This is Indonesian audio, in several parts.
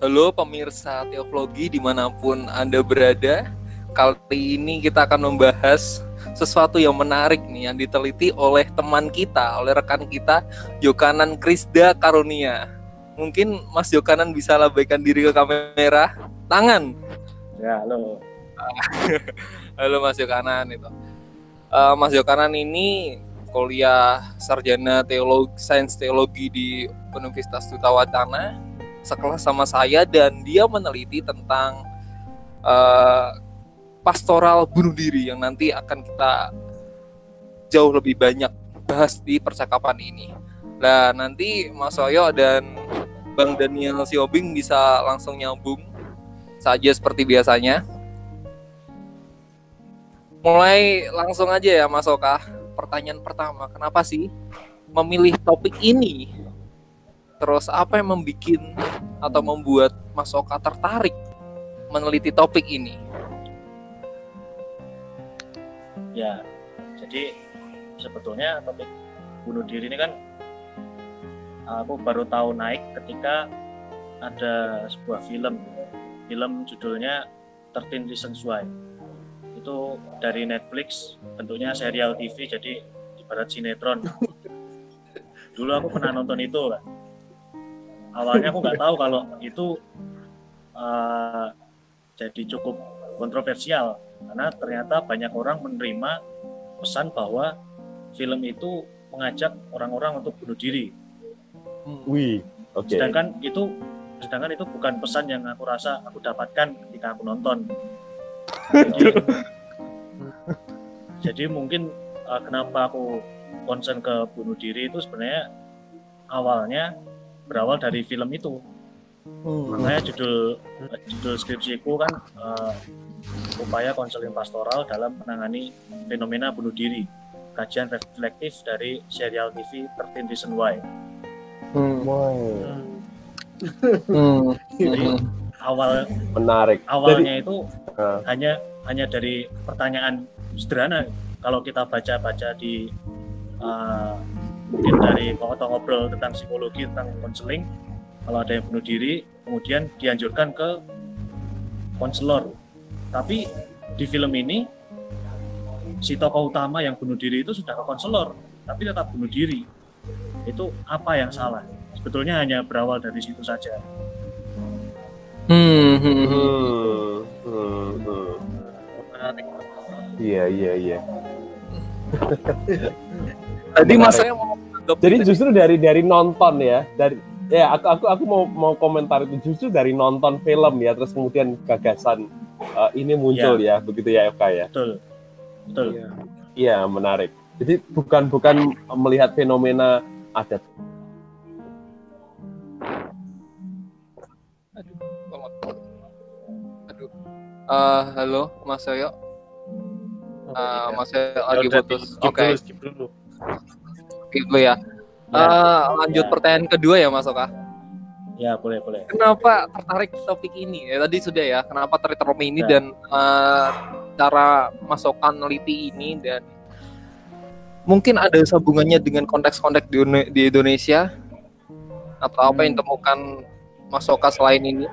Halo pemirsa teologi di mana pun Anda berada Kali ini kita akan membahas sesuatu yang menarik nih Yang diteliti oleh teman kita, oleh rekan kita Yokanan Krisda Karunia. Mungkin Mas Yokanan bisa labaikan diri ke kamera. Tangan. Ya, halo. Halo Mas Yokanan itu. Uh, Mas Yokanan ini kuliah sarjana teologi sains teologi di Universitas Tutawacana sekelas sama saya dan dia meneliti tentang uh, pastoral bunuh diri yang nanti akan kita jauh lebih banyak bahas di percakapan ini. Nah nanti Mas Soyo dan Bang Daniel Siobing bisa langsung nyambung saja seperti biasanya. Mulai langsung aja ya Mas Oka. Pertanyaan pertama, kenapa sih memilih topik ini? Terus apa yang membuat atau membuat Mas Oka tertarik meneliti topik ini? Ya, jadi sebetulnya topik bunuh diri ini kan aku baru tahu naik ketika ada sebuah film. Film judulnya 13 Reasons Why. Itu dari Netflix, bentuknya serial TV jadi ibarat sinetron. Dulu aku pernah nonton itu kan awalnya aku nggak tahu kalau itu uh, jadi cukup kontroversial karena ternyata banyak orang menerima pesan bahwa film itu mengajak orang-orang untuk bunuh diri. Wih, oke. Okay. Sedangkan itu sedangkan itu bukan pesan yang aku rasa aku dapatkan ketika aku nonton. Jadi, jadi mungkin uh, kenapa aku concern ke bunuh diri itu sebenarnya awalnya berawal dari film itu. Hmm. Makanya judul judul skripsiku kan uh, upaya konseling pastoral dalam menangani fenomena bunuh diri. Kajian reflektif dari serial TV 13 Reasons Why. Hmm. Hmm. Jadi awal menarik. Awalnya Jadi, itu uh. hanya hanya dari pertanyaan sederhana kalau kita baca-baca di uh, mungkin dari atau ngobrol tentang psikologi tentang konseling kalau ada yang bunuh diri kemudian dianjurkan ke konselor. Tapi di film ini si tokoh utama yang bunuh diri itu sudah ke konselor tapi tetap bunuh diri. Itu apa yang salah? Sebetulnya hanya berawal dari situ saja. Hmm, hmm, hmm, hmm, hmm. iya iya iya Tadi mas saya mau Jadi justru dari dari nonton ya, dari ya aku aku aku mau mau komentar itu justru dari nonton film ya, terus kemudian gagasan uh, ini muncul ya. ya, begitu ya FK ya. Betul. Betul. Iya, ya, menarik. Jadi bukan bukan melihat fenomena adat. Aduh, Aduh. Uh, halo, Mas Soyo. Uh, Mas Soyo lagi putus. Oke. Okay gitu ya. ya. Uh, lanjut ya. pertanyaan kedua ya Mas Oka. Ya boleh boleh. Kenapa tertarik topik ini? Ya, tadi sudah ya. Kenapa tertarik topik ini ya. dan uh, cara Mas neliti ini dan mungkin ada hubungannya dengan konteks-konteks di, di Indonesia atau apa yang hmm. temukan Mas Oka selain ini?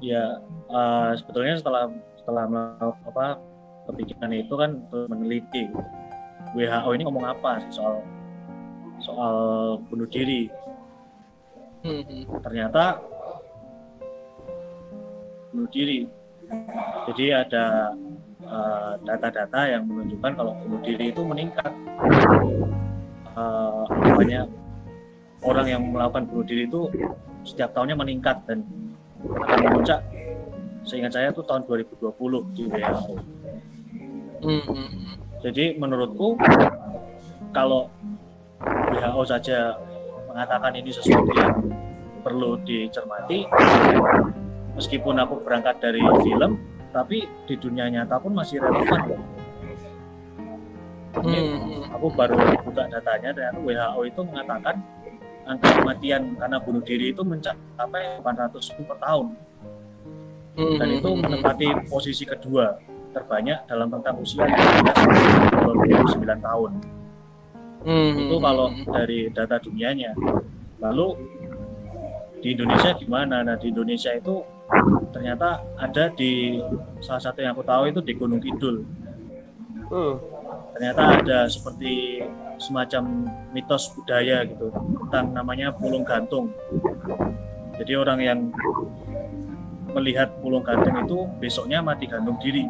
Ya uh, sebetulnya setelah setelah apa kepikiran itu kan meneliti WHO ini ngomong apa sih soal soal bunuh diri hmm. ternyata bunuh diri jadi ada uh, data-data uh, yang menunjukkan kalau bunuh diri itu meningkat uh, banyak orang yang melakukan bunuh diri itu setiap tahunnya meningkat dan akan memuncak seingat saya itu tahun 2020 di WHO. Hmm. Jadi menurutku kalau WHO saja mengatakan ini sesuatu yang perlu dicermati, meskipun aku berangkat dari film, tapi di dunia nyata pun masih relevan. Hmm. Aku baru buka datanya dan WHO itu mengatakan angka kematian karena bunuh diri itu mencapai 800 per tahun. Dan itu hmm. menempati posisi kedua terbanyak dalam rentang usia 29 tahun. Hmm. Itu kalau dari data dunianya. Lalu di Indonesia gimana nah di Indonesia itu ternyata ada di salah satu yang aku tahu itu di Gunung Kidul Hmm. ternyata ada seperti semacam mitos budaya gitu tentang namanya pulung gantung. Jadi orang yang melihat pulung gantung itu besoknya mati gantung diri.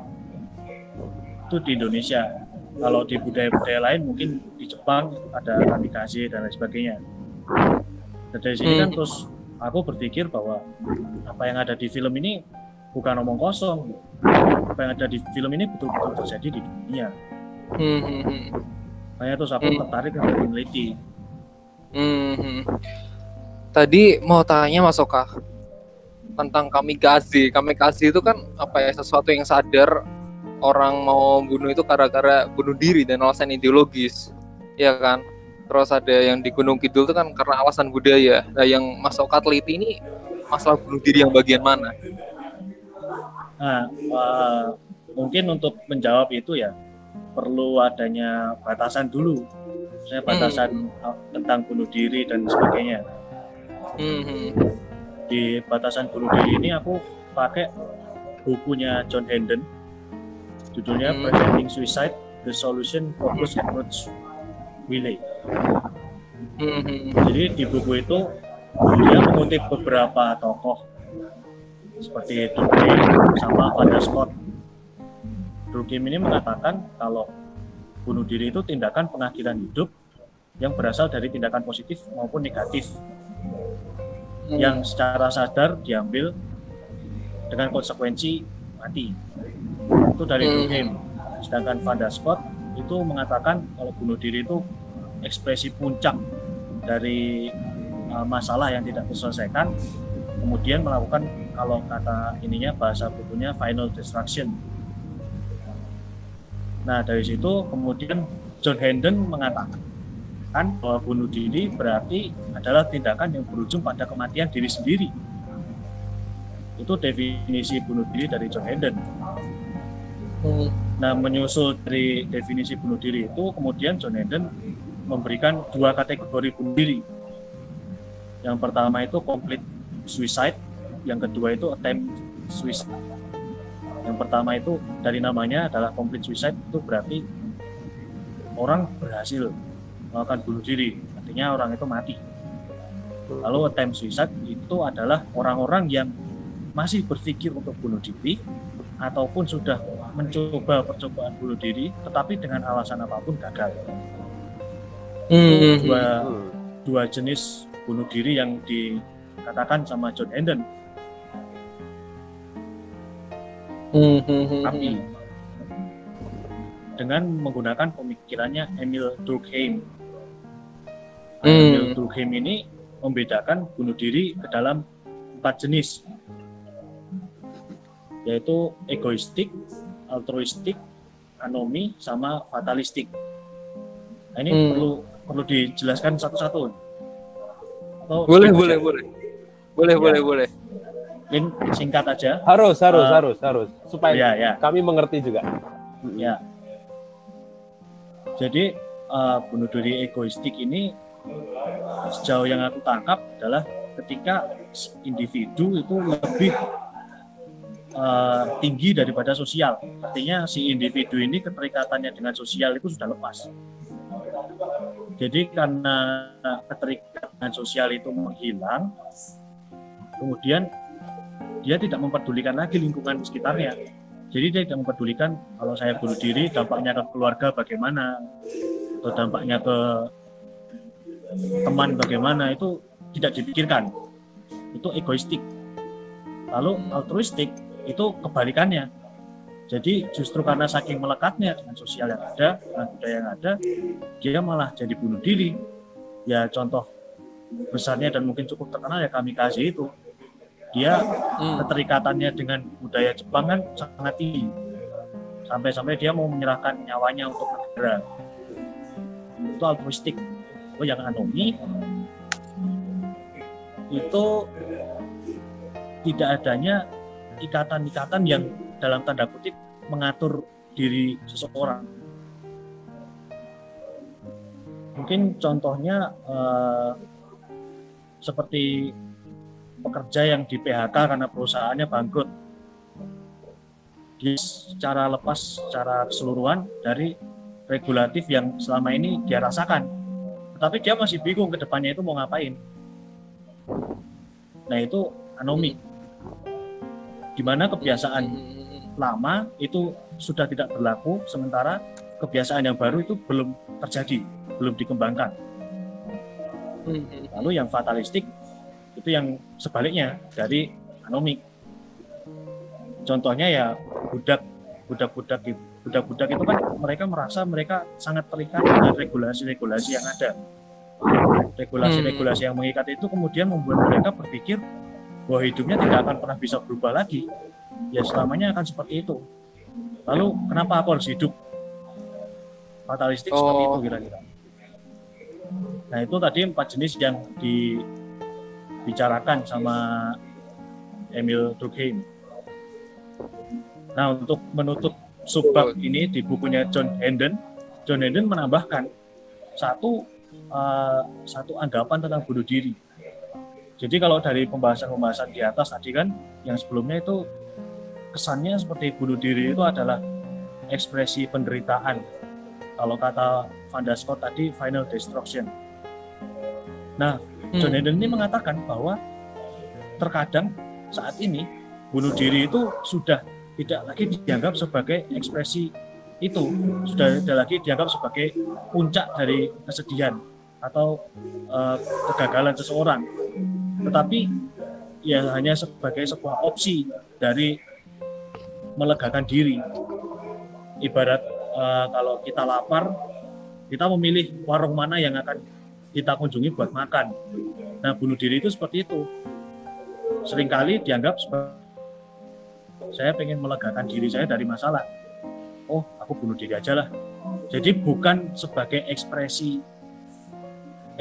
Itu di Indonesia. Kalau di budaya-budaya lain mungkin di Jepang ada kamikaze dan lain sebagainya. Dan dari sini kan Hmm. terus aku berpikir bahwa apa yang ada di film ini bukan omong kosong. Apa yang ada di film ini betul-betul terjadi di dunia. Hmm, hmm, hmm. Makanya terus aku Hmm. tertarik untuk meneliti. Tadi mau tanya Mas Oka tentang kamikaze. Kamikaze itu kan apa ya sesuatu yang sadar orang mau bunuh itu gara-gara bunuh diri dan alasan ideologis, ya kan? Terus ada yang di Gunung Kidul itu kan karena alasan budaya. Nah, yang Mas Oka teliti ini masalah bunuh diri yang bagian mana? Nah, eh, mungkin untuk menjawab itu ya perlu adanya batasan dulu. Saya batasan eh, tentang bunuh diri dan sebagainya. Hmm, hmm. Di batasan bunuh diri ini aku pakai bukunya John Hendon. Judulnya Hmm. Preventing Suicide: The Solution Focus Approach Relay. Hmm. Jadi di buku itu dia mengutip beberapa tokoh seperti Durkheim sama Van der Scott. Durkheim ini mengatakan kalau bunuh diri itu tindakan pengakhiran hidup yang berasal dari tindakan positif maupun negatif Hmm. yang secara sadar diambil dengan konsekuensi mati. Itu dari Hmm. Durkheim. Sedangkan Van der Scott itu mengatakan kalau bunuh diri itu ekspresi puncak dari uh, masalah yang tidak terselesaikan, kemudian melakukan kalau kata ininya bahasa bukunya final destruction. Nah dari situ kemudian John Hendon mengatakan bahwa bunuh diri berarti adalah tindakan yang berujung pada kematian diri sendiri. Itu definisi bunuh diri dari John Hendon. Nah, menyusul dari definisi bunuh diri itu, kemudian John Hendon memberikan dua kategori bunuh diri. Yang pertama itu complete suicide, yang kedua itu attempt suicide. Yang pertama itu dari namanya adalah complete suicide itu berarti orang berhasil melakukan bunuh diri, artinya orang itu mati. Lalu attempt suicide itu adalah orang-orang yang masih berpikir untuk bunuh diri ataupun sudah mencoba percobaan bunuh diri tetapi dengan alasan apa pun gagal. Hmm, hmm. Dua Hmm. dua jenis bunuh diri yang dikatakan sama John Hmm, hmm, hmm, tapi hmm. dengan menggunakan pemikirannya Emil Durkheim. Nah, Hmm. Emil Durkheim ini membedakan bunuh diri ke dalam empat jenis yaitu egoistik, altruistik, anomi, sama fatalistik. Nah, ini Hmm. perlu perlu dijelaskan satu-satu. Atau Boleh, boleh, aja? boleh. Boleh, Ya. boleh, boleh. Mungkin singkat aja. Harus, harus, Eh, harus, harus. Supaya Ya, ya. kami mengerti juga. Ya. Jadi eh, bunuh diri egoistik ini sejauh yang aku tangkap adalah ketika individu itu lebih eh, tinggi daripada sosial. Artinya si individu ini keterikatannya dengan sosial itu sudah lepas. Jadi karena keterikatan sosial itu menghilang, kemudian dia tidak memperdulikan lagi lingkungan sekitarnya. Jadi dia tidak memperdulikan kalau saya bunuh diri dampaknya ke keluarga bagaimana atau dampaknya ke teman bagaimana itu tidak dipikirkan. Itu egoistik. Lalu altruistik itu kebalikannya. Jadi justru karena saking melekatnya dengan sosial yang ada, dengan budaya yang ada, dia malah jadi bunuh diri. Ya contoh besarnya dan mungkin cukup terkenal ya kamikaze itu. Dia Hmm. keterikatannya dengan budaya Jepang kan sangat tinggi. Sampai-sampai dia mau menyerahkan nyawanya untuk negara. Itu altruistik. Oh, yang anomi itu tidak adanya ikatan-ikatan yang dalam tanda kutip mengatur diri seseorang. Mungkin contohnya eh, seperti pekerja yang di PHK karena perusahaannya bangkrut. Dia secara lepas, secara keseluruhan dari regulatif yang selama ini dia rasakan. Tetapi dia masih bingung ke depannya itu mau ngapain. Nah itu anomi. Gimana kebiasaan Hmm. lama itu sudah tidak berlaku, sementara kebiasaan yang baru itu belum terjadi, belum dikembangkan. Hmm. Lalu yang fatalistik itu yang sebaliknya dari anomik. Contohnya ya budak, budak-budak budak-budak itu kan mereka merasa mereka sangat terikat dengan regulasi-regulasi yang ada. Regulasi-regulasi yang mengikat itu kemudian membuat mereka berpikir bahwa hidupnya tidak akan pernah bisa berubah lagi. Ya selamanya akan seperti itu. Lalu kenapa aku harus hidup? Fatalistik seperti itu Oh. kira-kira. Nah itu tadi empat jenis yang dibicarakan sama Emil Durkheim. Nah untuk menutup subbab ini di bukunya John Hendon, John Hendon menambahkan satu eh, satu anggapan tentang bunuh diri. Jadi kalau dari pembahasan-pembahasan di atas tadi kan yang sebelumnya itu kesannya seperti bunuh diri itu adalah ekspresi penderitaan. Kalau kata Van der Scott tadi final destruction. Nah, John Hendon ini mengatakan bahwa terkadang saat ini bunuh diri itu sudah tidak lagi dianggap sebagai ekspresi itu, sudah tidak lagi dianggap sebagai puncak dari kesedihan atau eh, kegagalan seseorang, tetapi ya hanya sebagai sebuah opsi dari melegakan diri. Ibarat eh, kalau kita lapar, kita memilih warung mana yang akan kita kunjungi buat makan. Nah, bunuh diri itu seperti itu. Seringkali dianggap saya pengen melegakan diri saya dari masalah. Oh, aku bunuh diri aja lah. Jadi bukan sebagai ekspresi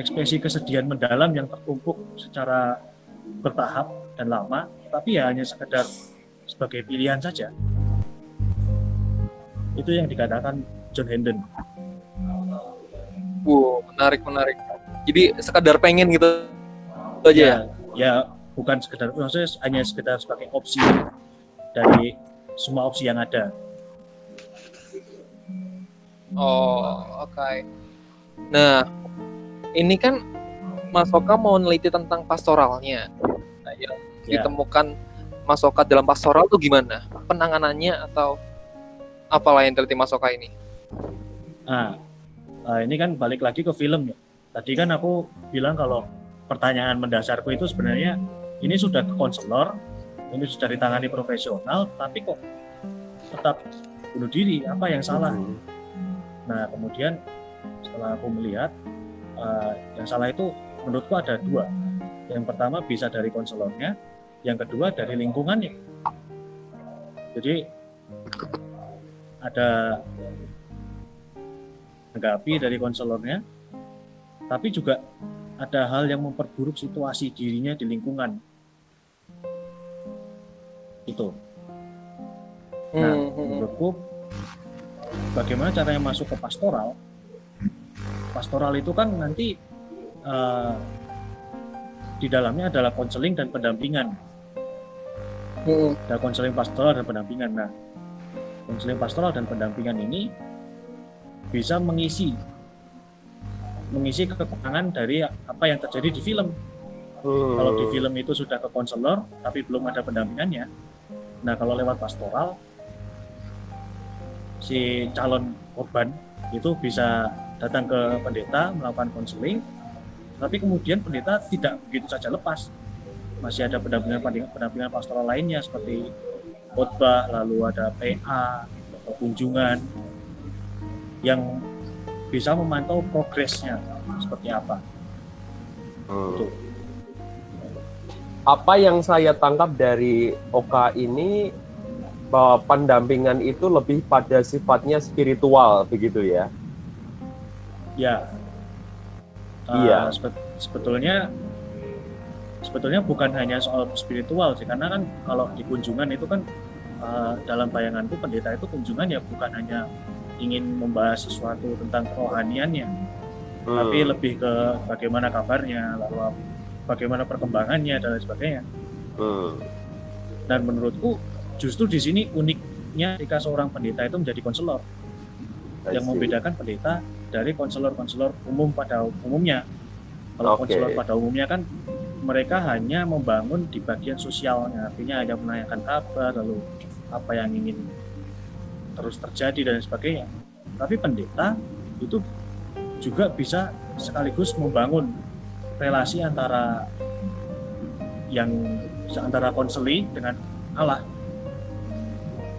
ekspresi kesedihan mendalam yang tertumpuk secara bertahap dan lama, tapi ya hanya sekedar sebagai pilihan saja. Itu yang dikatakan John Hendon. Wow, menarik menarik. Jadi sekadar pengen gitu aja ya. ya, ya bukan sekedar maksudnya hanya sekedar sebagai opsi dari semua opsi yang ada. Oh, oke. Nah, ini kan Mas Oka mau neliti tentang pastoralnya. Nah, yang Ya. ditemukan Mas Oka dalam pastoral itu gimana? Penanganannya atau apalah yang teliti Mas Oka ini? Nah, eh, ini kan balik lagi ke film ya. Tadi kan aku bilang kalau pertanyaan mendasarku itu sebenarnya ini sudah ke konselor, ini sudah ditangani profesional, tapi kok tetap bunuh diri? Apa yang salah? Nah, kemudian setelah aku melihat eh, yang salah itu menurutku ada dua. Yang pertama bisa dari konselornya, yang kedua dari lingkungannya. Jadi ada tanggapi dari konselornya, tapi juga ada hal yang memperburuk situasi dirinya di lingkungan. Itu. Nah, Hmm, hmm. menurutku bagaimana caranya masuk ke pastoral? Pastoral itu kan nanti eh, di dalamnya adalah konseling dan pendampingan. Hmm, Ada konseling pastoral dan pendampingan. Nah, konseling pastoral dan pendampingan ini bisa mengisi mengisi kekurangan dari apa yang terjadi di film. Hmm. Kalau di film itu sudah ke konselor tapi belum ada pendampingannya. Nah, kalau lewat pastoral si calon korban itu bisa datang ke pendeta melakukan konseling tapi kemudian pendeta tidak begitu saja lepas. Masih ada pendampingan pendampingan pastoral lainnya seperti khotbah, lalu ada PA, atau kunjungan yang bisa memantau progresnya seperti apa. Hmm. Apa yang saya tangkap dari Oka ini bahwa pendampingan itu lebih pada sifatnya spiritual begitu ya. Ya. Iya. Uh, sebe- sebetulnya sebetulnya bukan hanya soal spiritual sih karena kan kalau di kunjungan itu kan uh, dalam bayanganku pendeta itu kunjungan ya bukan hanya ingin membahas sesuatu tentang kerohaniannya Hmm. tapi lebih ke bagaimana kabarnya lalu bagaimana perkembangannya dan lain sebagainya. Hmm. Dan menurutku justru di sini uniknya ketika seorang pendeta itu menjadi konselor yang membedakan pendeta dari konselor-konselor umum pada umumnya. Kalau Oke. konselor pada umumnya kan mereka hanya membangun di bagian sosialnya, artinya hanya menanyakan kabar, lalu apa yang ingin terus terjadi dan sebagainya. Tapi pendeta itu juga bisa sekaligus membangun relasi antara yang antara konseli dengan Allah.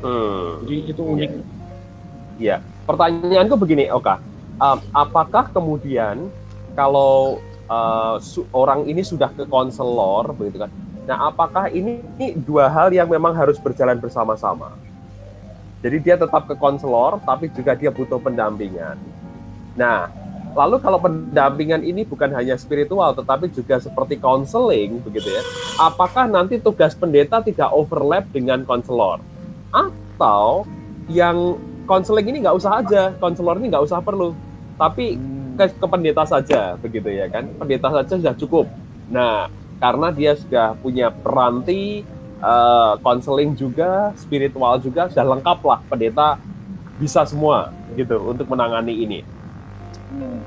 Hmm. Jadi itu unik. Iya. Pertanyaanku begini, Oka. Apakah kemudian kalau uh, orang ini sudah ke konselor, begitu kan? Nah, apakah ini, ini dua hal yang memang harus berjalan bersama-sama? Jadi dia tetap ke konselor, tapi juga dia butuh pendampingan. Nah, lalu kalau pendampingan ini bukan hanya spiritual, tetapi juga seperti konseling, begitu ya? Apakah nanti tugas pendeta tidak overlap dengan konselor? Atau yang konseling ini nggak usah aja, konselor ini nggak usah perlu, tapi ke, ke pendeta saja, begitu ya kan? Pendeta saja sudah cukup. Nah, karena dia sudah punya peranti, eh, konseling juga, spiritual juga, sudah lengkap lah pendeta bisa semua gitu untuk menangani ini.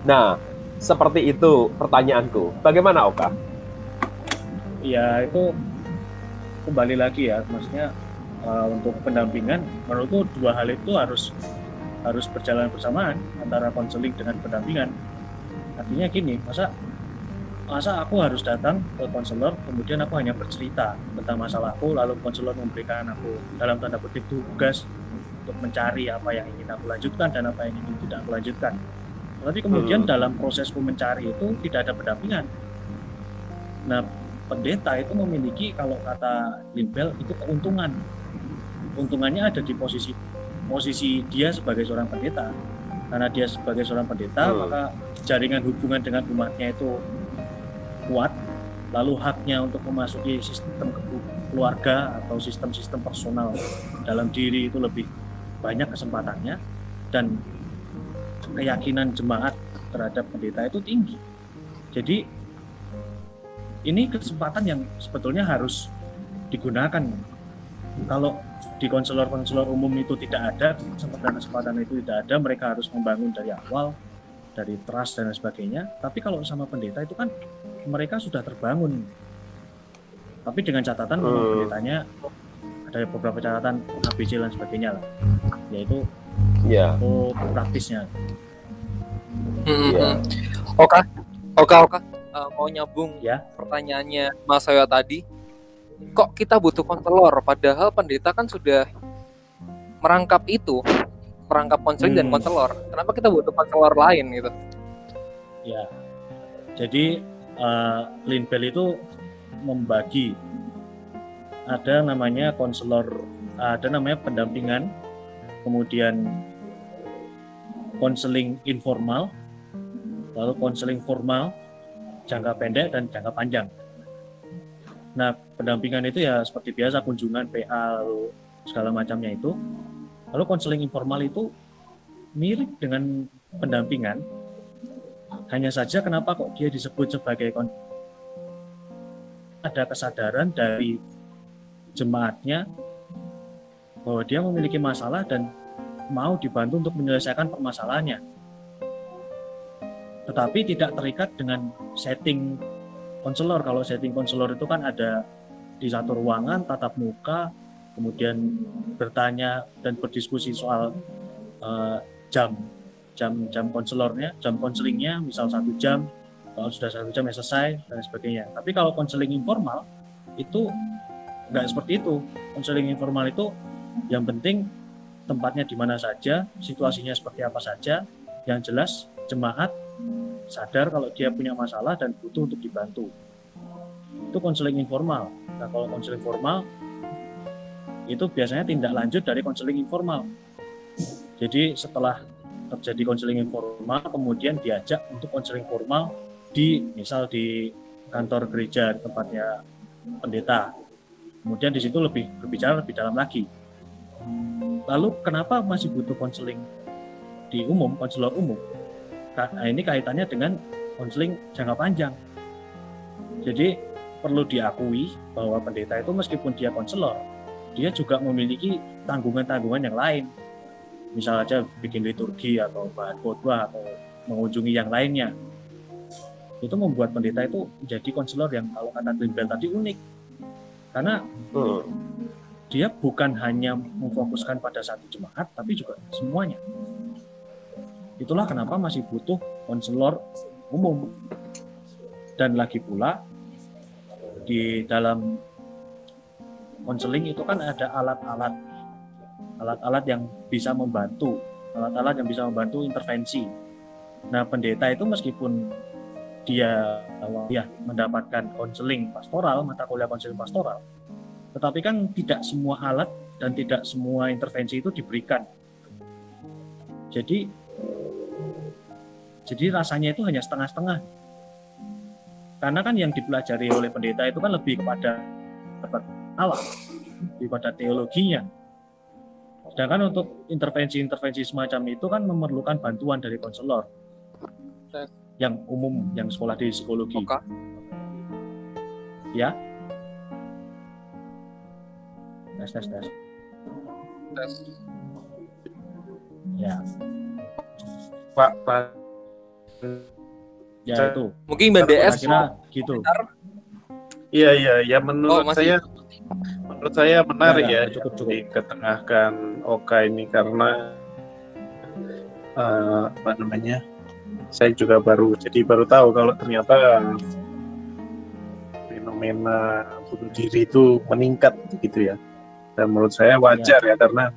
Nah, seperti itu pertanyaanku. Bagaimana Oka? ya itu kembali lagi ya maksudnya uh, untuk pendampingan menurutku dua hal itu harus harus berjalan bersamaan antara konseling dengan pendampingan artinya gini masa masa aku harus datang ke konselor kemudian aku hanya bercerita tentang masalahku lalu konselor memberikan aku dalam tanda kutip tugas untuk mencari apa yang ingin aku lanjutkan dan apa yang ingin tidak aku lanjutkan tapi kemudian Hmm. dalam prosesku mencari itu tidak ada pendampingan nah pendeta itu memiliki kalau kata Limbel itu keuntungan. Keuntungannya ada di posisi posisi dia sebagai seorang pendeta. Karena dia sebagai seorang pendeta, Hmm. maka jaringan hubungan dengan umatnya itu kuat. Lalu haknya untuk memasuki sistem ke- keluarga atau sistem-sistem personal dalam diri itu lebih banyak kesempatannya dan keyakinan jemaat terhadap pendeta itu tinggi. Jadi ini kesempatan yang sebetulnya harus digunakan. Kalau di konselor-konselor umum itu tidak ada, kesempatan-kesempatan itu tidak ada, mereka harus membangun dari awal, dari trust dan lain sebagainya. Tapi kalau sama pendeta itu kan mereka sudah terbangun. Tapi dengan catatan Hmm. pendetanya ada beberapa catatan ABC dan sebagainya lah. Yaitu Ya, oh, praktisnya. Hmm, Oka, Oka, Eh, mau nyambung Ya. pertanyaannya Mas Soyo tadi. Kok kita butuh konselor? Padahal pendeta kan sudah merangkap itu, merangkap konseling dan Hmm. konselor. Kenapa kita butuh konselor lain gitu? Ya, jadi uh, Linbel itu membagi ada namanya konselor, ada namanya pendampingan, kemudian konseling informal, lalu konseling formal, jangka pendek dan jangka panjang. Nah, pendampingan itu ya seperti biasa kunjungan PA lalu segala macamnya itu. Lalu konseling informal itu mirip dengan pendampingan, hanya saja kenapa kok dia disebut sebagai ada kesadaran dari jemaatnya bahwa dia memiliki masalah dan mau dibantu untuk menyelesaikan permasalahannya. Tetapi tidak terikat dengan setting konselor. Kalau setting konselor itu kan ada di satu ruangan, tatap muka, kemudian bertanya dan berdiskusi soal eh, jam jam jam konselornya, jam konselingnya, misal satu jam, kalau sudah satu jam ya selesai dan sebagainya. Tapi kalau konseling informal itu nggak seperti itu. Konseling informal itu yang penting tempatnya di mana saja, situasinya seperti apa saja, yang jelas jemaat sadar kalau dia punya masalah dan butuh untuk dibantu. Itu konseling informal. Nah kalau konseling formal itu biasanya tindak lanjut dari konseling informal. Jadi setelah terjadi konseling informal kemudian diajak untuk konseling formal di misal di kantor gereja tempatnya pendeta kemudian di situ lebih berbicara lebih dalam lagi lalu kenapa masih butuh konseling di umum konselor umum nah ini kaitannya dengan konseling jangka panjang Jadi perlu diakui bahwa pendeta itu meskipun dia konselor, dia juga memiliki tanggungan-tanggungan yang lain. Misal aja bikin liturgi atau bahan khotbah atau mengunjungi yang lainnya. Itu membuat pendeta itu menjadi konselor yang kalau kata Grimbel tadi unik. Karena Hmm. dia bukan hanya memfokuskan pada satu jemaat, tapi juga semuanya. Itulah kenapa masih butuh konselor umum. Dan lagi pula, di dalam konseling itu kan ada alat-alat alat-alat yang bisa membantu alat-alat yang bisa membantu intervensi nah pendeta itu meskipun dia ya mendapatkan konseling pastoral mata kuliah konseling pastoral tetapi kan tidak semua alat dan tidak semua intervensi itu diberikan jadi jadi rasanya itu hanya setengah-setengah karena kan yang dipelajari oleh pendeta itu kan lebih kepada Allah, lebih pada teologinya. Sedangkan untuk intervensi-intervensi semacam itu kan memerlukan bantuan dari konselor yang umum, yang sekolah di psikologi. Oka. Ya. Tes, tes, tes. Tes. Ya, Pak, Pak. Ya Saya- itu. Mungkin Mbak DS gitu. Iya, iya, ya Oh, menurut masih saya menurut saya menarik Ya, ya, ya, cukup, cukup. diketengahkan Oka ini karena eh, apa namanya? Saya juga baru jadi baru tahu kalau ternyata fenomena bunuh diri itu meningkat gitu ya. Dan menurut saya wajar ya, karena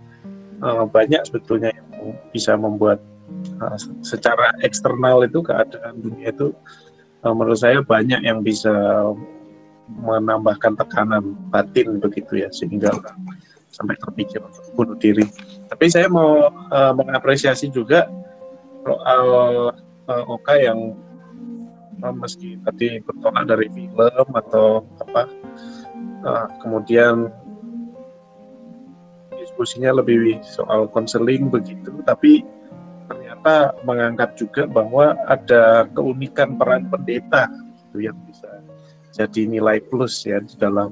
eh, banyak sebetulnya yang bisa membuat eh, secara eksternal itu keadaan dunia itu eh, menurut saya banyak yang bisa menambahkan tekanan batin begitu ya sehingga sampai terpikir untuk bunuh diri. Tapi saya mau eh, mengapresiasi juga soal eh, Oka yang eh, meski tadi bertolak dari film atau apa, eh, kemudian diskusinya lebih soal konseling begitu, tapi ternyata mengangkat juga bahwa ada keunikan peran pendeta gitu yang bisa jadi nilai plus ya di dalam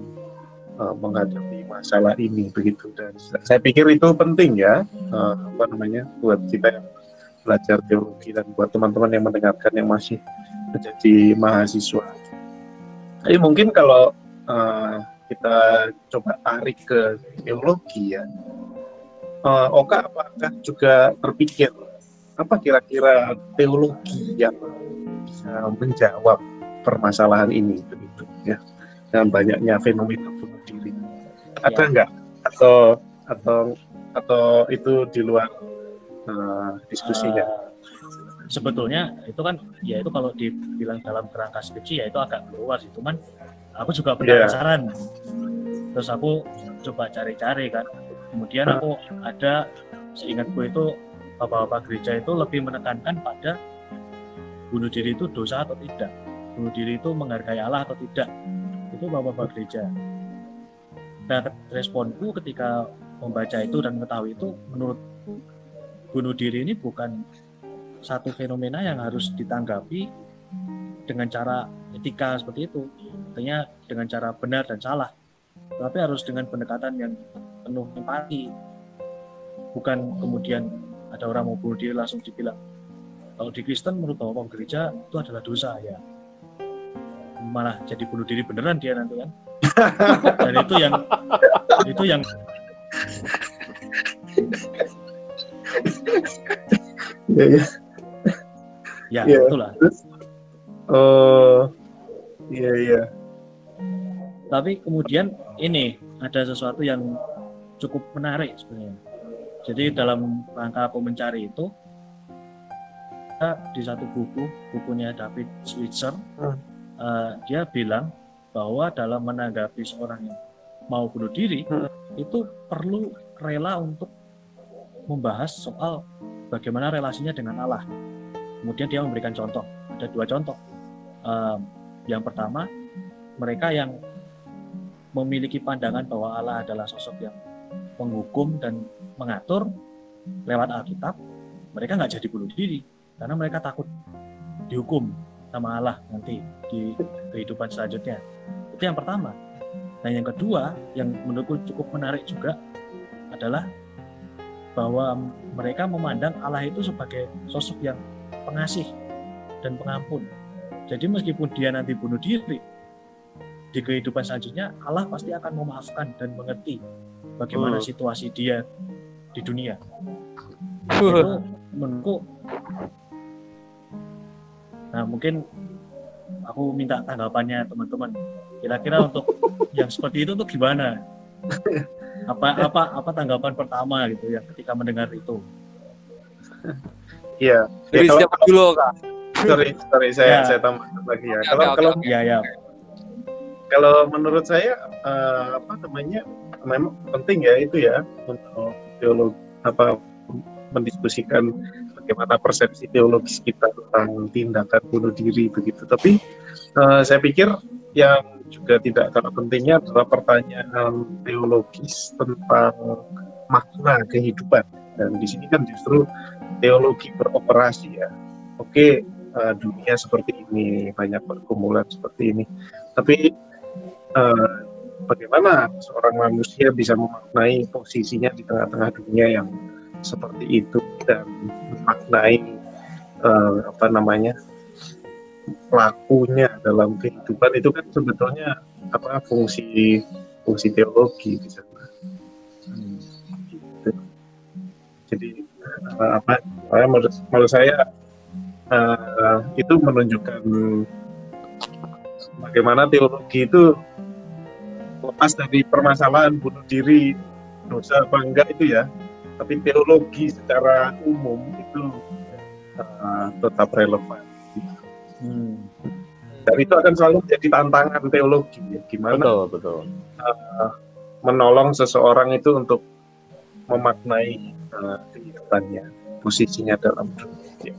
uh, menghadapi masalah ini begitu dan saya pikir itu penting ya uh, apa namanya buat kita yang belajar teologi dan buat teman-teman yang mendengarkan yang masih menjadi mahasiswa. Jadi mungkin kalau uh, kita coba tarik ke teologi ya, uh, Oka apakah juga terpikir apa kira-kira teologi yang bisa menjawab permasalahan ini begitu ya? Dengan banyaknya fenomena bunuh diri. Ada Ya. nggak? Atau atau atau itu di luar uh, diskusinya? Eh, sebetulnya itu kan ya itu kalau dibilang dalam kerangka skripsi ya itu agak keluar sih cuman aku juga Iya. penasaran. Terus aku coba cari-cari kan kemudian aku ada seingatku itu bapak-bapak gereja itu lebih menekankan pada bunuh diri itu dosa atau tidak. Bunuh diri itu menghargai Allah atau tidak. Itu bapak-bapak gereja. Nah responku ketika membaca itu dan mengetahui itu menurut bunuh diri ini bukan satu fenomena yang harus ditanggapi dengan cara etika seperti itu. Artinya dengan cara benar dan salah. Tapi harus dengan pendekatan yang penuh empati. Bukan kemudian ada orang mau bunuh diri langsung dibilang kalau di Kristen menurut bapak gereja itu adalah dosa ya. Malah jadi bunuh diri beneran dia nanti kan? Dan itu yang itu yang ya, ya. ya Iya. itulah. Oh iya iya tapi kemudian ini ada sesuatu yang cukup menarik sebenarnya jadi dalam rangka aku mencari itu di satu buku bukunya David Switzer Hmm. eh, dia bilang bahwa dalam menanggapi seorang yang mau bunuh diri Hmm. itu perlu rela untuk membahas soal bagaimana relasinya dengan Allah kemudian dia memberikan contoh ada dua contoh Eh, yang pertama mereka yang memiliki pandangan bahwa Allah adalah sosok yang menghukum dan mengatur lewat Alkitab, mereka nggak jadi bunuh diri karena mereka takut dihukum sama Allah nanti di kehidupan selanjutnya. Itu yang pertama. Dan yang kedua, yang menurutku cukup menarik juga adalah bahwa mereka memandang Allah itu sebagai sosok yang pengasih dan pengampun. Jadi meskipun dia nanti bunuh diri, di kehidupan selanjutnya Allah pasti akan memaafkan dan mengerti bagaimana Hmm. situasi dia di dunia. Itu menurutku Nah, mungkin aku minta tanggapannya teman-teman. Kira-kira untuk yang seperti itu tuh gimana? Apa apa apa tanggapan pertama gitu ya ketika mendengar itu? Iya. Ya, Dari kalau- siapa dulu kak? sorry, sorry saya Ya. saya tambah lagi ya. Kalau kalau. Ya ya. Kalau menurut saya eh, apa namanya memang penting ya itu ya untuk teolog apa mendiskusikan bagaimana persepsi teologis kita tentang tindakan bunuh diri begitu. Tapi eh, saya pikir yang juga tidak kalah pentingnya adalah pertanyaan teologis tentang makna kehidupan. Dan di sini kan justru teologi beroperasi ya. Oke, eh, dunia seperti ini, banyak pergumulan seperti ini. Tapi eh, bagaimana seorang manusia bisa memaknai posisinya di tengah-tengah dunia yang seperti itu dan memaknai eh, apa namanya pelakunya dalam kehidupan itu kan sebetulnya apa fungsi fungsi teologi di sana. Gitu. Jadi eh, apa eh, menurut, menurut saya eh, itu menunjukkan bagaimana teologi itu lepas dari permasalahan bunuh diri dosa apa enggak itu ya tapi teologi secara umum itu uh, tetap relevan Hmm. dan itu akan selalu menjadi tantangan teologi ya gimana Betul, betul. menolong seseorang itu untuk memaknai uh, kehidupannya posisinya dalam dunia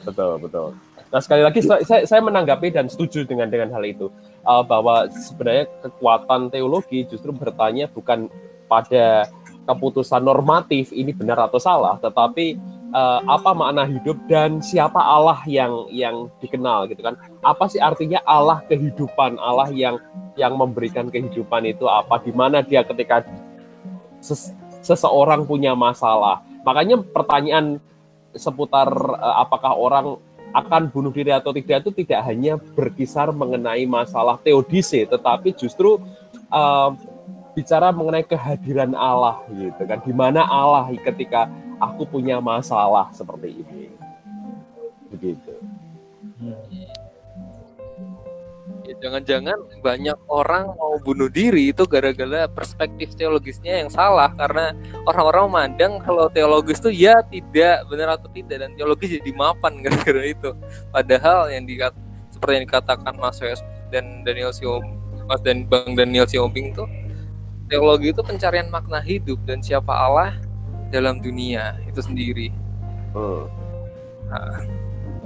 Betul, betul. Nah sekali lagi saya, saya, saya menanggapi dan setuju dengan dengan hal itu uh, bahwa sebenarnya kekuatan teologi justru bertanya bukan pada keputusan normatif ini benar atau salah, tetapi uh, apa makna hidup dan siapa Allah yang yang dikenal gitu kan? Apa sih artinya Allah kehidupan, Allah yang yang memberikan kehidupan itu apa? Di mana dia ketika ses- seseorang punya masalah. Makanya pertanyaan seputar uh, apakah orang akan bunuh diri atau tidak itu tidak hanya berkisar mengenai masalah teodise, tetapi justru uh, bicara mengenai kehadiran Allah gitu kan, di mana Allah ketika aku punya masalah seperti ini, begitu. Jangan-jangan banyak orang mau bunuh diri itu gara-gara perspektif teologisnya yang salah karena orang-orang memandang kalau teologis itu ya tidak benar atau tidak dan teologis jadi mapan gara-gara itu padahal yang dikat seperti yang dikatakan Mas Wes dan Daniel Siom Mas dan Bang Daniel Siombing tuh teologi itu pencarian makna hidup dan siapa Allah dalam dunia itu sendiri Hmm. Nah.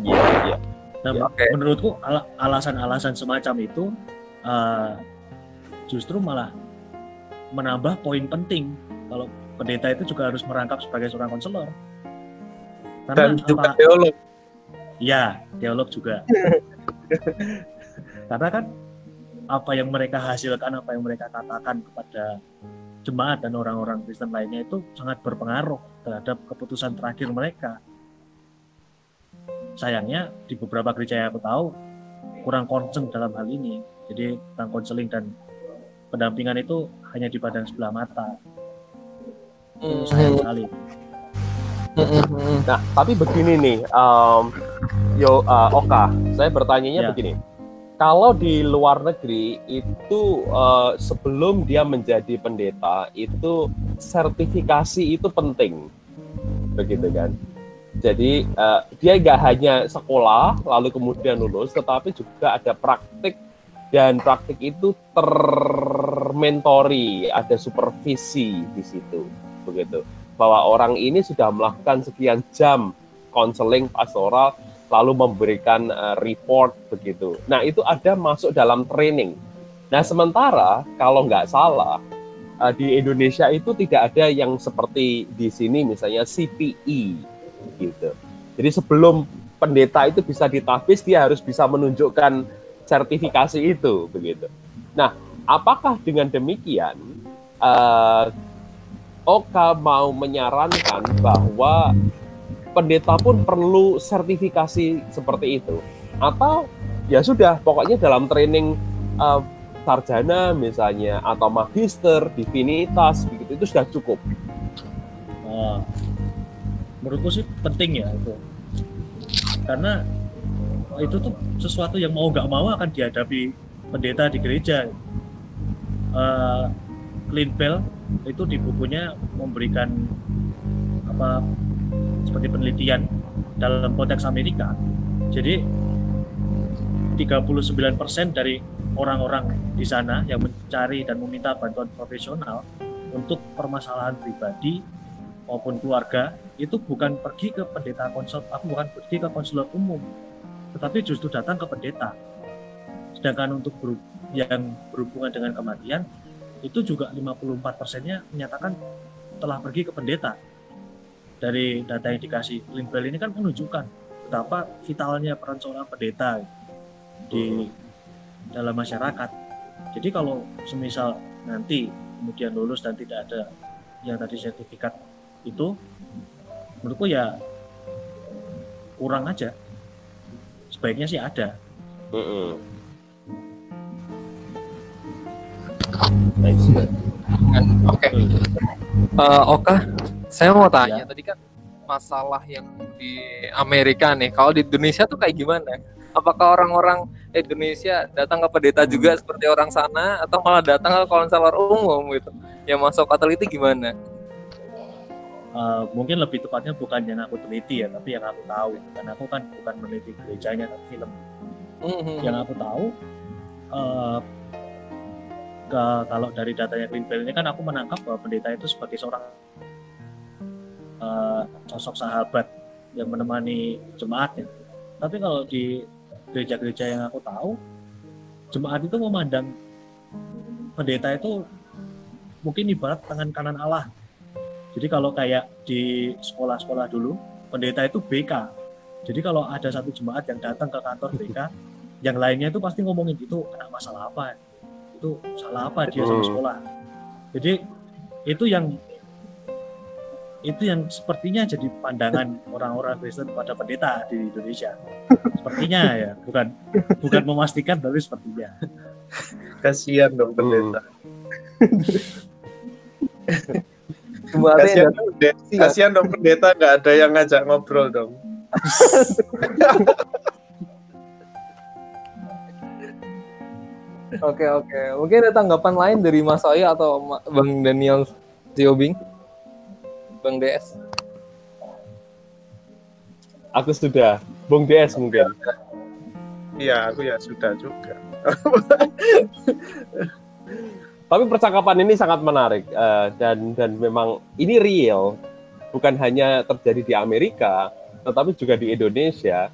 Iya, iya. Nah, Ya, oke. menurutku ala- alasan-alasan semacam itu uh, justru malah menambah poin penting kalau pendeta itu juga harus merangkap sebagai seorang konselor. dan Karena juga apa? teolog Ya, teolog juga. Karena kan apa yang mereka hasilkan, apa yang mereka katakan kepada jemaat dan orang-orang Kristen lainnya itu sangat berpengaruh terhadap keputusan terakhir mereka. Sayangnya di beberapa gereja yang aku tahu kurang concern dalam hal ini. Jadi tentang konseling dan pendampingan itu hanya dipandang sebelah mata. Itu sayang sekali. Nah, tapi begini nih, um, yo uh, Oka, saya bertanyanya Ya. begini. Kalau di luar negeri itu uh, sebelum dia menjadi pendeta itu sertifikasi itu penting, begitu kan? Jadi uh, dia nggak hanya sekolah lalu kemudian lulus, tetapi juga ada praktik dan praktik itu termentori, ada supervisi di situ, begitu bahwa orang ini sudah melakukan sekian jam konseling pastoral lalu memberikan uh, report begitu. Nah itu ada masuk dalam training. Nah sementara kalau nggak salah uh, di Indonesia itu tidak ada yang seperti di sini misalnya CPE gitu. Jadi sebelum pendeta itu bisa ditapis dia harus bisa menunjukkan sertifikasi itu begitu. Nah, apakah dengan demikian uh, Oka mau menyarankan bahwa pendeta pun perlu sertifikasi seperti itu atau ya sudah pokoknya dalam training uh, sarjana misalnya atau magister divinitas begitu itu sudah cukup. Nah, menurutku sih penting ya itu karena itu tuh sesuatu yang mau nggak mau akan dihadapi pendeta di gereja. Uh, Clean Bell itu di bukunya memberikan apa seperti penelitian dalam konteks Amerika. Jadi 39% dari orang-orang di sana yang mencari dan meminta bantuan profesional untuk permasalahan pribadi maupun keluarga itu bukan pergi ke pendeta konsul, aku bukan pergi ke konselor umum, tetapi justru datang ke pendeta. Sedangkan untuk grup yang berhubungan dengan kematian itu juga 54 persennya menyatakan telah pergi ke pendeta. Dari data yang dikasih Limbel ini kan menunjukkan betapa vitalnya peran seorang pendeta di dalam masyarakat. Jadi kalau semisal nanti kemudian lulus dan tidak ada yang tadi sertifikat itu, menurutku ya kurang aja. Sebaiknya sih ada. Mm-mm. Oke. Eh, Oka, saya mau tanya tadi kan masalah yang di Amerika nih. Kalau di Indonesia tuh kayak gimana? Apakah orang-orang Indonesia datang ke pendeta juga seperti orang sana atau malah datang ke konselor umum gitu? Yang masuk Katolik itu gimana? Uh, mungkin lebih tepatnya bukan yang aku teliti ya, tapi yang aku tahu. Karena aku kan bukan meneliti gerejanya tapi film. Mhm. Yang aku tahu, uh, ke, kalau dari datanya Green Bell ini kan aku menangkap bahwa pendeta itu sebagai seorang uh, sosok sahabat yang menemani jemaatnya. Tapi kalau di gereja-gereja yang aku tahu, jemaat itu memandang pendeta itu mungkin ibarat tangan kanan Allah. Jadi kalau kayak di sekolah-sekolah dulu, pendeta itu BK. Jadi kalau ada satu jemaat yang datang ke kantor BK, yang lainnya itu pasti ngomongin itu kena masalah apa, itu salah apa dia sama Hmm. sekolah. Jadi itu yang itu yang sepertinya jadi pandangan orang-orang Kristen pada pendeta di Indonesia. Sepertinya ya, bukan bukan memastikan tapi sepertinya. Kasihan dong pendeta. Jemaatnya Kasihan. Kasihan dong pendeta nggak ada yang ngajak ngobrol dong. Oke oke. Mungkin ada tanggapan lain dari Mas Oyo atau Ma- Bang Daniel Ziobing? Bang DS. Aku sudah, Bung DS mungkin. Iya, aku ya sudah juga. Tapi percakapan ini sangat menarik eh, dan dan memang ini real, bukan hanya terjadi di Amerika, tetapi juga di Indonesia.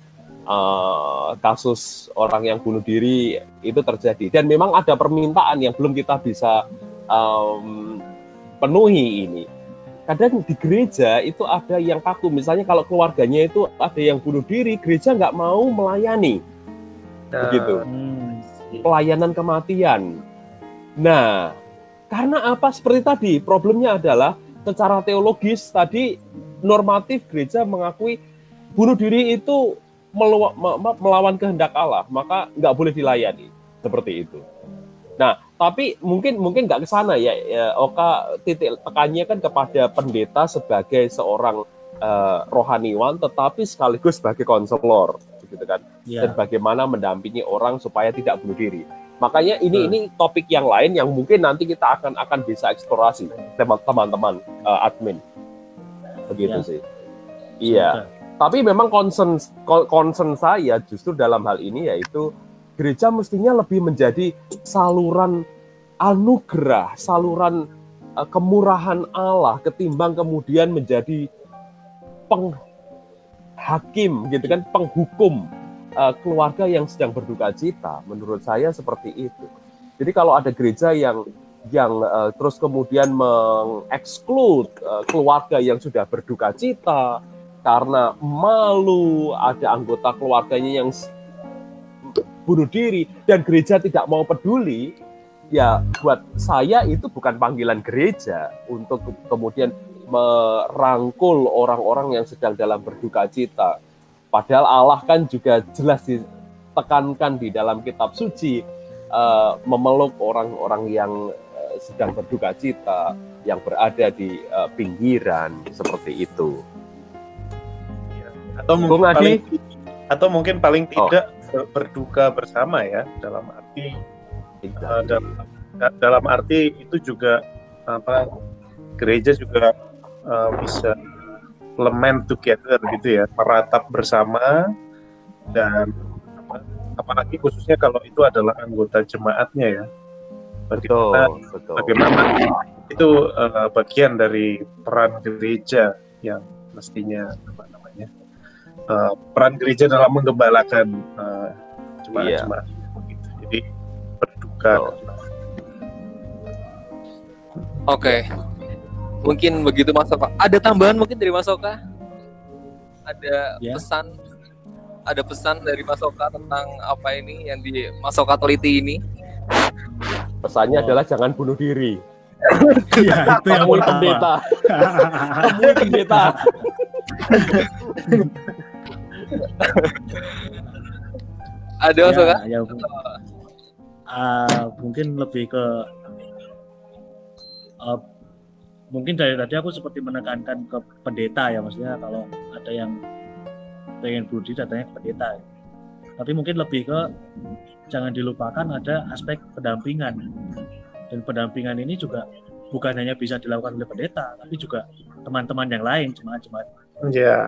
eh, kasus orang yang bunuh diri itu terjadi dan memang ada permintaan yang belum kita bisa em, penuhi ini. Kadang di gereja itu ada yang kaku, misalnya kalau keluarganya itu ada yang bunuh diri, gereja nggak mau melayani Begitu. Hmm. pelayanan kematian. Nah, karena apa? Seperti tadi, problemnya adalah secara teologis tadi normatif gereja mengakui bunuh diri itu melawan kehendak Allah, maka nggak boleh dilayani seperti itu. Nah, tapi mungkin mungkin nggak ke sana ya, ya. Oka titik tekannya kan kepada pendeta sebagai seorang eh, rohaniwan, tetapi sekaligus sebagai konselor, gitu kan Ya. dan bagaimana mendampingi orang supaya tidak bunuh diri. Makanya ini Hmm. ini topik yang lain yang mungkin nanti kita akan akan bisa eksplorasi teman- teman-teman eh, admin. Begitu Ya. sih. Iya. Tapi memang concern co- concern saya justru dalam hal ini yaitu gereja mestinya lebih menjadi saluran anugerah, saluran eh, kemurahan Allah ketimbang kemudian menjadi penghakim gitu kan, penghukum eh, keluarga yang sedang berduka cita. Menurut saya seperti itu. Jadi kalau ada gereja yang yang eh, terus kemudian mengeksklud eh, keluarga yang sudah berduka cita karena malu ada anggota keluarganya yang bunuh diri dan gereja tidak mau peduli, ya buat saya itu bukan panggilan gereja untuk kemudian merangkul orang-orang yang sedang dalam berduka cita. Padahal Allah kan juga jelas ditekankan di dalam kitab suci uh, memeluk orang-orang yang uh, sedang berduka cita, yang berada di uh, pinggiran seperti itu. Atau mungkin paling atau mungkin paling oh. tidak oh. berduka bersama ya dalam arti uh, dalam, dalam arti itu juga apa gereja juga uh, bisa lament together gitu ya meratap bersama dan apa, apalagi khususnya kalau itu adalah anggota jemaatnya ya bagaimana betul, betul. bagaimana itu uh, bagian dari peran gereja yang mestinya uh, peran gereja dalam menggembalakan uh, jemaat-jemaat. Iya. Gitu. Jadi berduka. Oh. Oke. Okay. Mungkin begitu Mas Oka. Ada tambahan mungkin dari Mas Oka? Ada yeah. pesan ada pesan dari Mas Oka tentang apa ini yang di Mas Oka teliti ini? Pesannya oh. adalah jangan bunuh diri. Iya, itu yang Temui pendeta. Temui pendeta. ada ya, kan? ya, uh, mungkin lebih ke uh, mungkin dari tadi aku seperti menekankan ke pendeta ya maksudnya kalau ada yang pengen budi datanya ke pendeta tapi mungkin lebih ke jangan dilupakan ada aspek pendampingan. Dan pendampingan ini juga bukan hanya bisa dilakukan oleh pendeta tapi juga teman-teman yang lain jemaat-jemaat. Yeah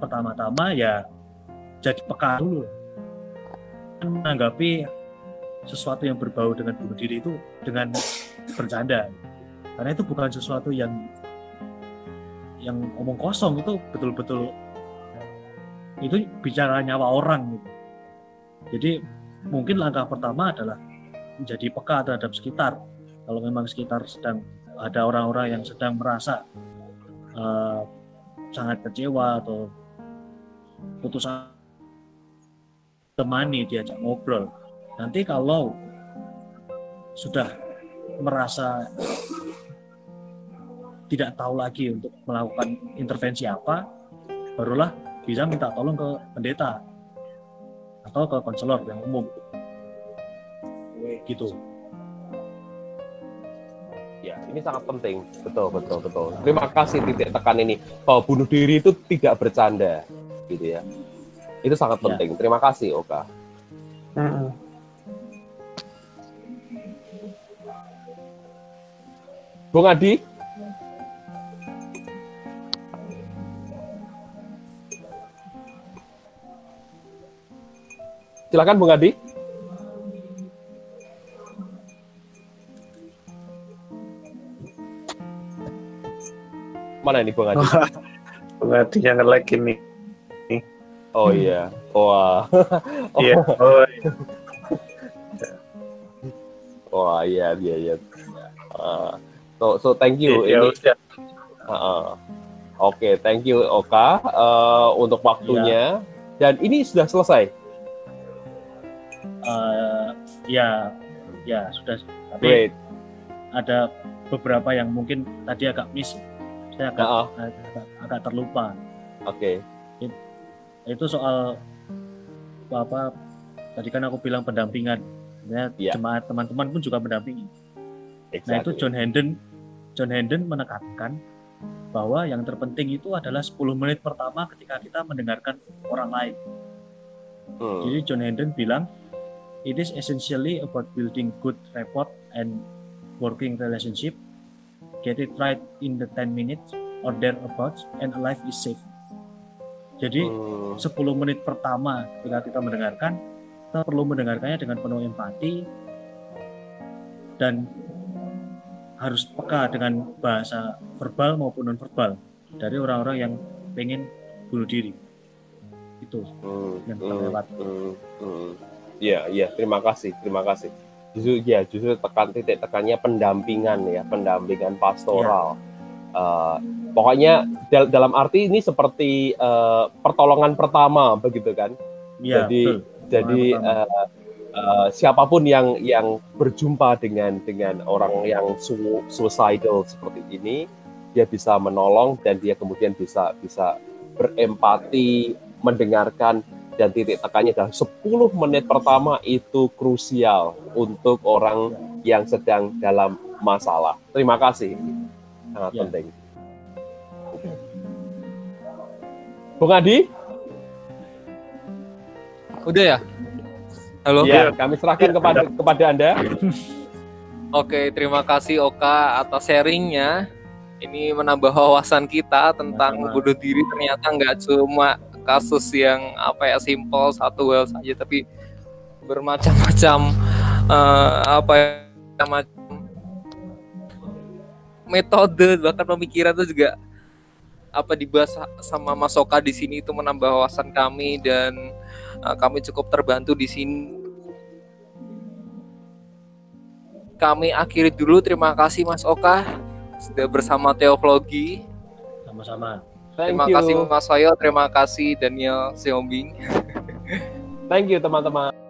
pertama-tama ya jadi peka dulu. Menanggapi sesuatu yang berbau dengan bunuh diri itu dengan bercanda karena itu bukan sesuatu yang yang omong kosong itu betul-betul itu bicara nyawa orang gitu. Jadi mungkin langkah pertama adalah menjadi peka terhadap sekitar. Kalau memang sekitar sedang ada orang-orang yang sedang merasa uh, sangat kecewa atau putus temani diajak ngobrol nanti kalau sudah merasa tidak tahu lagi untuk melakukan intervensi apa barulah bisa minta tolong ke pendeta atau ke konselor yang umum gitu Ya, ini sangat penting. Betul, betul, betul. Terima kasih titik tekan ini bahwa bunuh diri itu tidak bercanda, gitu ya. Itu sangat ya. penting. Ya. Terima kasih, Oka. Uh-uh. Bung Adi? Silakan Bung Adi. Mana ini Bung Adi? Bung Adi yang nge-like ini. Oh iya. Wah. Iya. Oh iya. Wah iya iya iya. Uh, so so thank you. Ya, ini. Ya. Uh, uh. Oke, okay, thank you Oka uh, untuk waktunya. Ya. Dan ini sudah selesai. Uh, ya, ya sudah. Tapi Great. ada beberapa yang mungkin tadi agak miss saya agak, oh. agak, agak terlupa. Oke. Okay. Itu soal apa tadi kan aku bilang pendampingan. Ya, yeah. jemaat teman-teman pun juga mendampingi. Exactly. Nah itu John Hendon John Hendon menekankan bahwa yang terpenting itu adalah 10 menit pertama ketika kita mendengarkan orang lain. Hmm. Jadi John Hendon bilang, it is essentially about building good rapport and working relationship get it right in the 10 minutes or thereabouts and a life is safe. Jadi hmm. 10 menit pertama ketika kita mendengarkan, kita perlu mendengarkannya dengan penuh empati dan harus peka dengan bahasa verbal maupun non verbal dari orang-orang yang pengen bunuh diri. Itu hmm. yang kita lewat. Hmm. Hmm. Ya, ya, terima kasih, terima kasih. Justru ya justru tekan titik tekannya pendampingan ya pendampingan pastoral. Ya. uh, pokoknya dal dalam arti ini seperti uh, pertolongan pertama begitu kan? Ya, jadi Jadi Pertama. eh, eh, siapa pun yang yang berjumpa dengan dengan orang yang su- suicidal seperti ini, dia bisa menolong dan dia kemudian bisa bisa berempati, mendengarkan dan titik tekannya adalah 10 menit pertama itu krusial untuk orang yang sedang dalam masalah. Terima kasih. Sangat Ya. penting. Bung Adi? Udah ya? Halo? Ya, kami serahkan kepada kepada Anda. Oke, terima kasih Oka atas sharingnya. Ini menambah wawasan kita tentang bunuh diri ternyata nggak cuma kasus yang apa ya simpel satu well saja, tapi bermacam-macam eh, apa ya macam metode bahkan pemikiran itu juga apa dibahas sama Mas Oka di sini itu menambah wawasan kami dan eh, kami cukup terbantu di sini. Kami akhiri dulu. Terima kasih Mas Oka sudah bersama Teoflogi. sama-sama Thank terima you. kasih Mas Soyo, terima kasih Daniel Siombing. Thank you teman-teman.